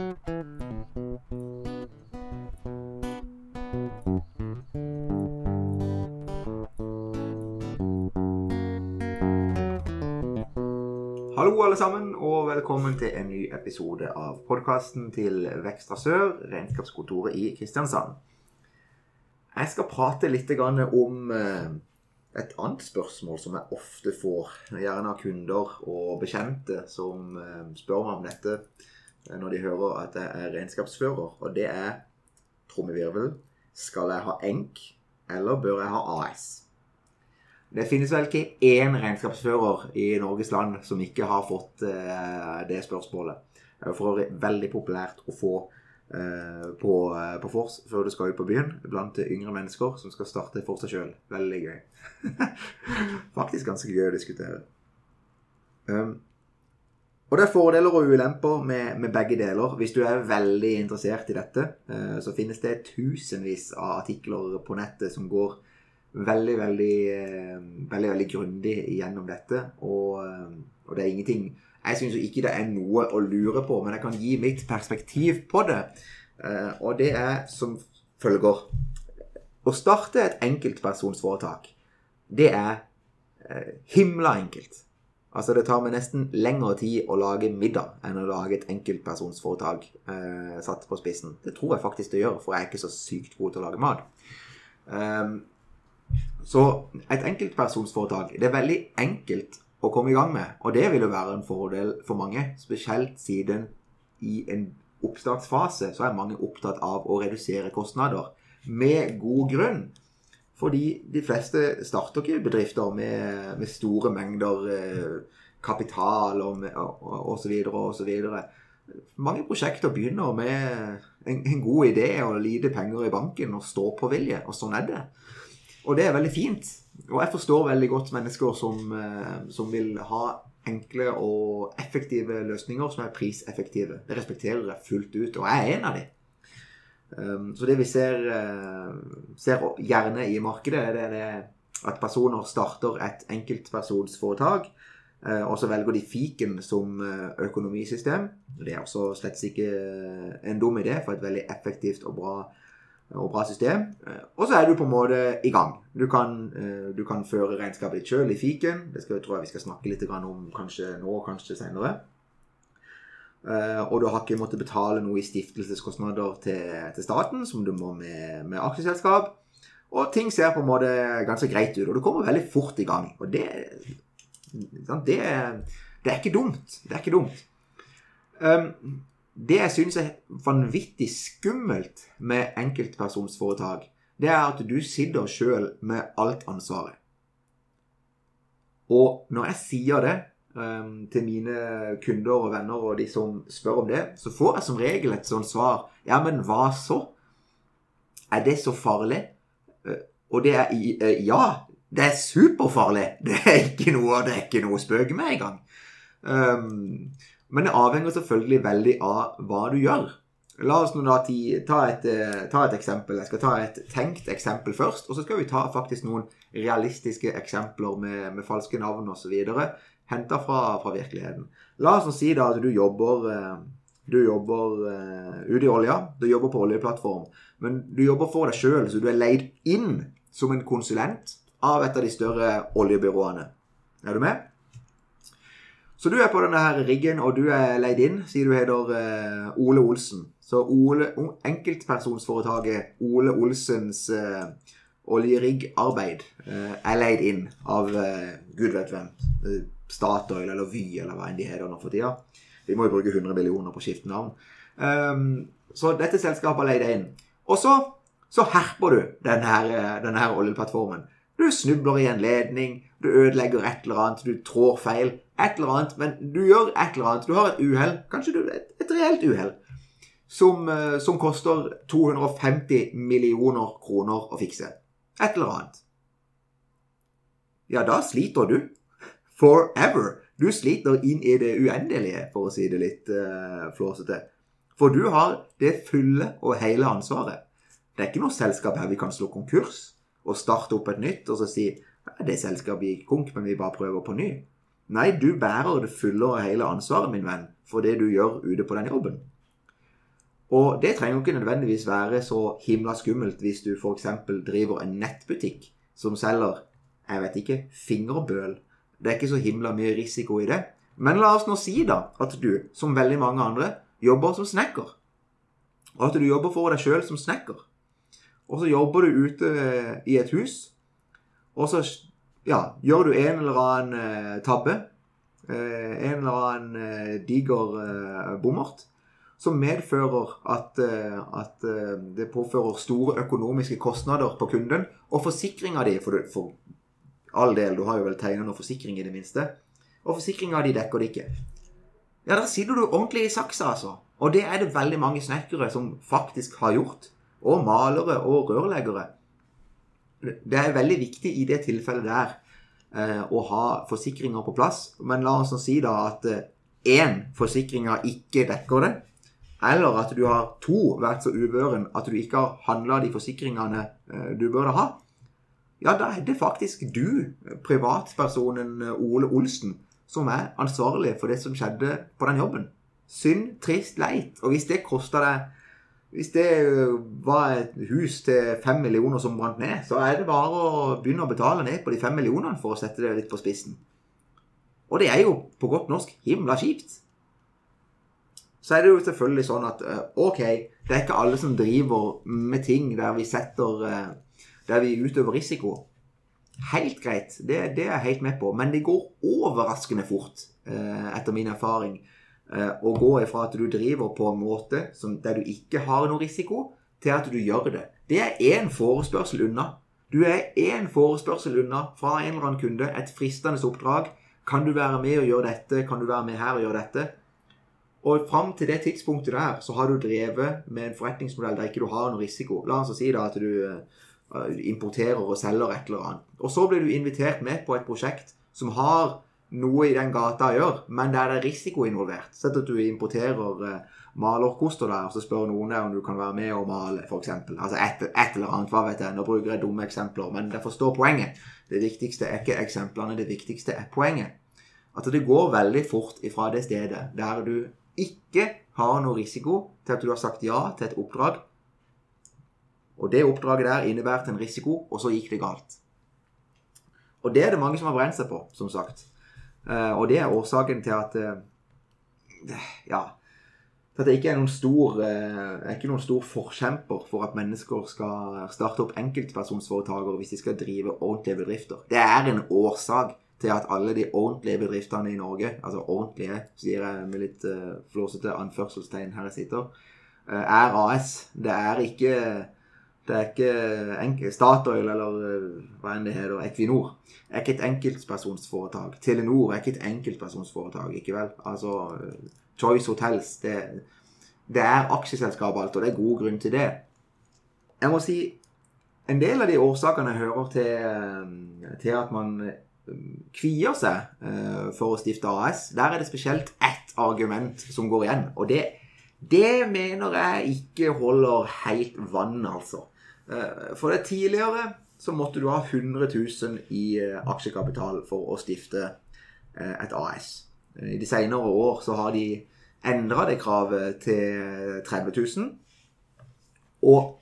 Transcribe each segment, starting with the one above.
Hallo, alle sammen, og velkommen til en ny episode av podkasten til Vekstra Sør, regnskapskontoret i Kristiansand. Jeg skal prate litt om eh, et annet spørsmål som jeg ofte får, gjerne av kunder og bekjente som eh, spør meg om dette når de hører at jeg er regnskapsfører, og det er trommevirvel. Skal jeg ha ENK, eller bør jeg ha AS? Det finnes vel ikke én regnskapsfører i Norges land som ikke har fått eh, det spørsmålet. Det er for øvrig veldig populært å få eh, på, eh, på Fors før du skal ut på byen blant yngre mennesker som skal starte for seg sjøl. Veldig gøy. Faktisk ganske gøy å diskutere. Um, og det er fordeler og ulemper med, med, begge deler. Hvis du er veldig interessert i dette, uh, så finnes det tusenvis av artikler på nettet som går veldig, veldig, eh, veldig, veldig grundig gjennom dette. Og, eh, og det er ingenting Jeg syns ikke det er noe å lure på, men jeg kan gi mitt perspektiv på det. Eh, og det er som følger Å starte et enkeltpersonsforetak, det er himla enkelt. Altså Det tar meg nesten lengre tid å lage middag enn å lage et enkeltpersonsforetak eh, satt på spissen. Det tror jeg faktisk det gjør, for jeg er ikke så sykt god til å lage mat. Um, så et enkeltpersonsforetak det er veldig enkelt å komme i gang med. Og det vil jo være en fordel for mange. Spesielt siden i en oppstartsfase så er mange opptatt av å redusere kostnader. Med god grunn. Fordi de fleste starter ikke bedrifter med, med store mengder eh, kapital og, og, og, så videre og så videre. Mange prosjekter begynner med en, en god idé og lite penger i banken og stå-på-vilje. Og sånn er det. Og det er veldig fint. Og jeg forstår veldig godt mennesker som, eh, som, vil ha enkle og effektive løsninger som er priseffektive. Det respekterer jeg fullt ut, og jeg er en av dem. Um, så det vi ser, uh, ser, gjerne i markedet, er det, det at personer starter et enkeltpersonsforetak, uh, og så velger de fiken som økonomisystem. Det er også slett ikke en dum idé for et veldig effektivt og bra og bra system. Eh, og så er du på en måte i gang. Du kan, eh, du kan føre regnskapet ditt sjøl i fiken. Det skal, tror jeg vi skal snakke litt om kanskje nå, kanskje senere. Eh, og du har ikke måttet betale noe i stiftelseskostnader til, til staten, som du må med, med, aksjeselskap. Og ting ser på en måte ganske greit ut, og du kommer veldig fort i gang. Og det, det, det er ikke dumt. Det er ikke dumt. Um, det jeg syns er vanvittig skummelt med enkeltpersonsforetak, det er at du sitter sjøl med alt ansvaret. Og når jeg sier det um, til mine kunder og venner og de som spør om det, så får jeg som regel et sånt svar. Ja, men hva så? Er det så farlig? Uh, og det er uh, Ja, det er superfarlig. Det er ikke noe, det er ikke noe å spøke med engang. Um, men det avhenger selvfølgelig veldig av hva du gjør. La oss nå da ta et, eh, ta et, eksempel. Jeg skal ta et tenkt eksempel først. Og så skal vi ta faktisk noen realistiske eksempler med, med falske navn osv. Henta fra, fra, virkeligheten. La oss si da at du jobber, eh, du jobber uh, ute i olja. Du jobber på oljeplattform. Men du jobber for deg sjøl, så du er leid inn som en konsulent av et av de større oljebyråene. Er du med? Så du er på denne her riggen, og du er leid inn. Sier du heter uh, Ole Olsen. Så Ole, enkeltpersonsforetaket Ole Olsens uh, oljeriggarbeid uh, er leid inn av uh, gud vet hvem. Statoil eller Vy eller hva enn de heter nå for tida. Vi må jo bruke 100 millioner på å skifte navn. Um, så dette selskapet har leid inn. Og så, så herper du denne, denne oljeplattformen. Du snubler i en ledning, du ødelegger et eller annet, du trår feil et eller annet, men du gjør et eller annet. Du har et uhell, kanskje du, et, et reelt uhell, som, eh, som, koster 250 millioner kroner å fikse. Et eller annet. Ja, da sliter du. Forever. Du sliter inn i det uendelige, for å si det litt uh, flåsete. For du har det fulle og hele ansvaret. Det er ikke noe selskap her vi kan slå konkurs og starte opp et nytt og så si det selskapet gikk konk, men vi bare prøver på ny. Nei, du bærer det fulle og hele ansvaret, min venn, for det du gjør ute på den jobben. Og det trenger jo ikke nødvendigvis være så himla skummelt hvis du f.eks. driver en nettbutikk som selger jeg vet ikke, fingerbøl. Det er ikke så himla mye risiko i det. Men la oss nå si da at du, som veldig mange andre, jobber som snekker. Og at du jobber for deg sjøl som snekker. Og så jobber du ute i et hus, og så ja, gjør du en eller annen eh, tabbe. Eh, en eller annen eh, diger eh, bommert som medfører at, eh, at eh, det påfører store økonomiske kostnader på kunden. Og forsikringa di, for, for, all del, du har jo vel tegna noe forsikring i det minste, og forsikringa di dekker det ikke. Ja, der sitter du ordentlig i saksa, altså. Og det er det veldig mange snekkere som faktisk har gjort. Og malere og rørleggere. Det er veldig viktig i det tilfellet der eh, å ha forsikringer på plass. Men la oss si da at én eh, forsikringer ikke dekker det eller at du har to vært så uvøren at du ikke har handla de forsikringene eh, du burde ha, ja, da er det faktisk du, privatpersonen eh, Ole Olsen, som er ansvarlig for det som skjedde på den jobben. Synd, trist, leit. Og hvis det kosta deg Hvis det eh, var et hus til fem millioner som brant ned, så er det bare å begynne å betale ned på de fem millionene for å sette det litt på spissen. Og det er jo på godt norsk himla kjipt så er det jo selvfølgelig sånn at eh, ok, det er ikke alle som driver med ting der vi setter Der vi utøver risiko. Helt greit, det, det er jeg helt med på. Men det går overraskende fort, eh, etter min erfaring, å gå ifra at du driver på en måte som, der du ikke har noe risiko, til at du gjør det. Det er én forespørsel unna. Du er én forespørsel unna fra en eller annen kunde, et fristende oppdrag. Kan du være med og gjøre dette? Kan du være med her og gjøre dette? Og fram til det tidspunktet der så har du drevet med en forretningsmodell der ikke du har noe risiko. La oss si da at du uh, importerer og selger et eller annet. Og så blir du invitert med på et prosjekt som har noe i den gata å gjøre, men der det er risiko involvert. Sett at du importerer malerkoster der, og så spør noen deg om du kan være med og male, f.eks. Altså et, et, eller annet. Hva vet jeg. Nå bruker jeg dumme eksempler, men jeg forstår poenget. Det viktigste er ikke eksemplene, det viktigste er poenget. At det går veldig fort ifra det stedet der du ikke har noe risiko til at du har sagt ja til et oppdrag, og det oppdraget der innebærer en risiko, og så gikk det galt. Og det er det mange som har brent seg på, som sagt. Eh, og det er årsaken til at eh, Ja. At jeg ikke er noen stor, eh, er ikke noen stor forkjemper for at mennesker skal starte opp enkeltpersonsforetak hvis de skal drive ordentlige bedrifter. Det er en årsak til at alle de ordentlige bedriftene i Norge, altså ordentlige, sier jeg med litt flåsete anførselstegn her jeg sitter, er AS. Det er ikke det er ikke Statoil eller uh, hva enn det heter, Equinor. er ikke et enkeltpersonsforetak. Telenor er ikke et enkeltpersonsforetak, ikke vel? Altså Choice Hotels det, det er aksjeselskap alt, og det er god grunn til det. Jeg må si en del av de årsakene hører til, til at man kvier seg for å stifte AS, der er det spesielt ett argument som går igjen. Og det, det mener jeg ikke holder helt vann, altså. Uh, for det tidligere så måtte du ha 100 000 i uh, aksjekapital for å stifte et AS. I de senere år så har de endra det kravet til 30 000. Og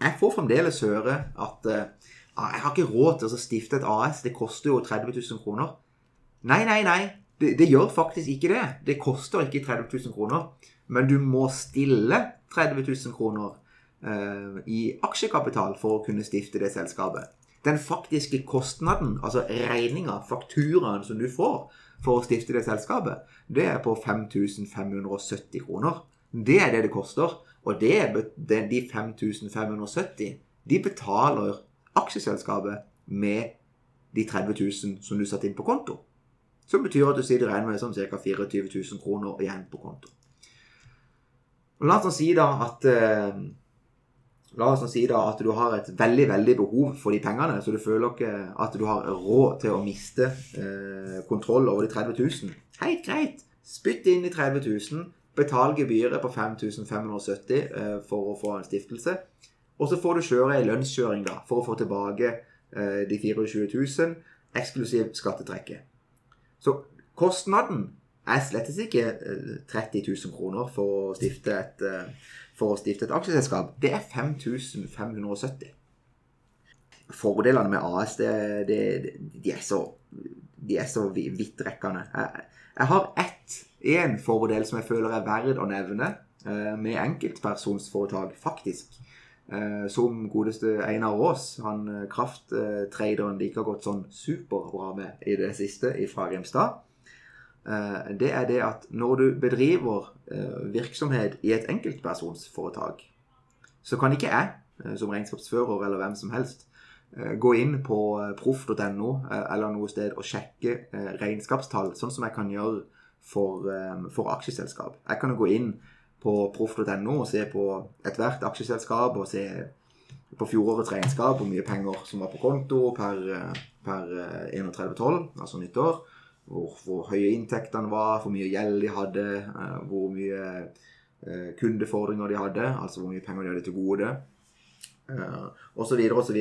jeg får fremdeles høre at Ah, jeg har ikke råd til å stifte et AS. Det koster jo 30 000 kroner. Nei, nei, nei. Det, det, gjør faktisk ikke det. Det koster ikke 30 000 kroner. Men du må stille 30 000 kroner eh, i aksjekapital for å kunne stifte det selskapet. Den faktiske kostnaden, altså regninga, fakturaen som du får for å stifte det selskapet, det er på 5570 kroner. Det er det det koster. Og det, de 5570 de betaler aksjeselskapet med de 30 000 som du satte inn på konto. Som betyr at du sitter igjen med sånn ca. 24 000 kroner igjen på konto. Og la oss si da at eh, La oss si da at du har et veldig veldig behov for de pengene, så du føler ikke at du har råd til å miste eh, kontroll over de 30 000. Helt greit. Spytt inn de 30 000. Betal gebyret på 5570 eh, for å få en stiftelse. Og så får du kjøre ei lønnskjøring da, for å få tilbake eh, de 24 000, eksklusiv skattetrekket. Så kostnaden er slettes ikke 30 000 kroner for å stifte et, for å stifte et aksjeselskap. Det er 5570. Fordelene med AS det, det, de, er så, de så vidtrekkende. Jeg, jeg har ett, én fordel som jeg føler er verd å nevne med enkeltpersonsforetak, faktisk. Eh, som godeste Einar Aas, han eh, krafttraderen det ikke har gått sånn superbra med i det siste fra Grimstad, eh, det er det at når du bedriver virksomhet i et enkeltpersonsforetak, så kan ikke jeg, som regnskapsfører eller hvem som helst, gå inn på proff.no eller noe sted og sjekke regnskapstall, sånn som jeg kan gjøre for, for aksjeselskap. Jeg kan gå inn på proff.no og se på ethvert aksjeselskap og se på fjorårets regnskap hvor mye penger som var på konto per, per 31.12., eh, altså nyttår. Hvor, hvor, høye inntektene var, hvor mye gjeld de hadde, eh, hvor mye eh, kundefordringer de hadde, altså hvor mye penger de hadde til gode, osv., osv.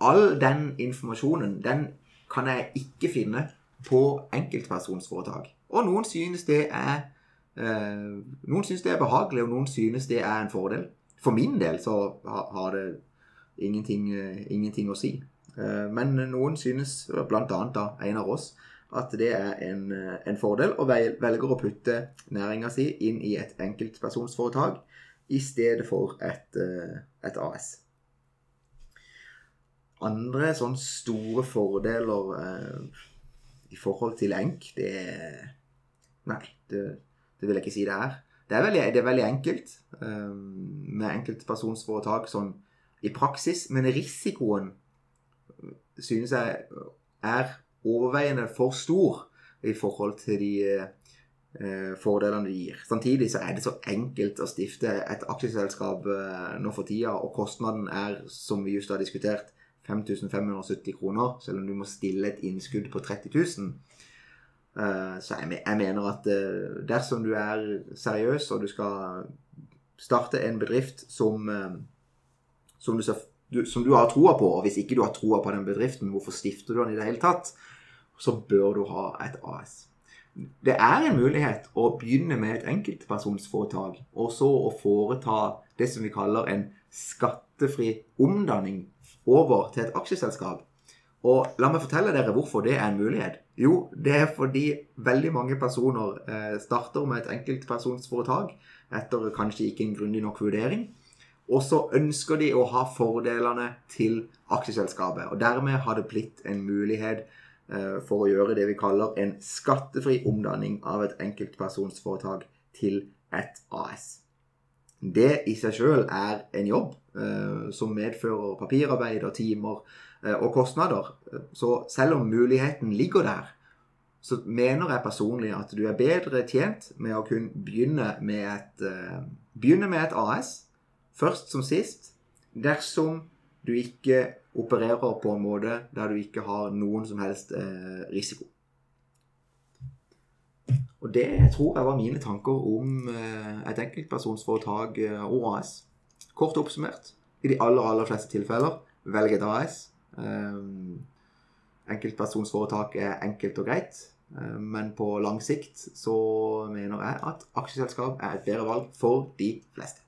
All den informasjonen den kan jeg ikke finne på enkeltpersonsforetak. Og noen synes det er Eh, noen synes det er behagelig, og noen synes det er en fordel. For min del så har det ingenting, eh, ingenting å si. Eh, men noen synes, bl.a. da en av oss, at det er en, en fordel, og velger å putte næringa si inn i et enkeltpersonsforetak i stedet for et, et AS. Andre sånn store fordeler eh, i forhold til enk, det Nei, det det vil jeg ikke si det er. Det er veldig, det er veldig enkelt eh, med enkeltpersonsforetak sånn i praksis, men risikoen synes jeg er overveiende for stor i forhold til de eh, fordelene det gir. Samtidig så er det så enkelt å stifte et aksjeselskap eh, nå for tida, og kostnaden er, som vi just har diskutert, 5570 kroner, selv om du må stille et innskudd på 30 000. Eh, så jeg, jeg, mener at eh, dersom du er seriøs og du skal starte en bedrift som, eh, som, du, som du, har troa på, og hvis ikke du har troa på den bedriften, hvorfor stifter du den i det hele tatt? Så bør du ha et AS. Det er en mulighet å begynne med et enkeltpersonsforetak, og så å foreta det som vi kaller en skattefri omdanning over til et aksjeselskap. Og la meg fortelle dere hvorfor det er en mulighet. Jo, det er fordi veldig mange personer eh, starter med et enkeltpersonsforetak etter kanskje ikke en grundig nok vurdering. Og så ønsker de å ha fordelene til aksjeselskapet. Og dermed har det blitt en mulighet eh, for å gjøre det vi kaller en skattefri omdanning av et enkeltpersonsforetak til et AS. Det i seg sjøl er en jobb eh, som medfører papirarbeid og timer Eh, og kostnader. Så selv om muligheten ligger der, så mener jeg personlig at du er bedre tjent med å kunne begynne med et, begynne med et AS, først som sist, dersom du ikke opererer på en måte der du ikke har noen som helst eh, risiko. Og det tror jeg var mine tanker om eh, et enkeltpersonsforetak og AS. Kort oppsummert, i de aller, aller fleste tilfeller, velg et AS. Eh, enkeltpersonsforetak er enkelt og greit, um, men på lang sikt så mener jeg at aksjeselskap er et bedre valg for de fleste.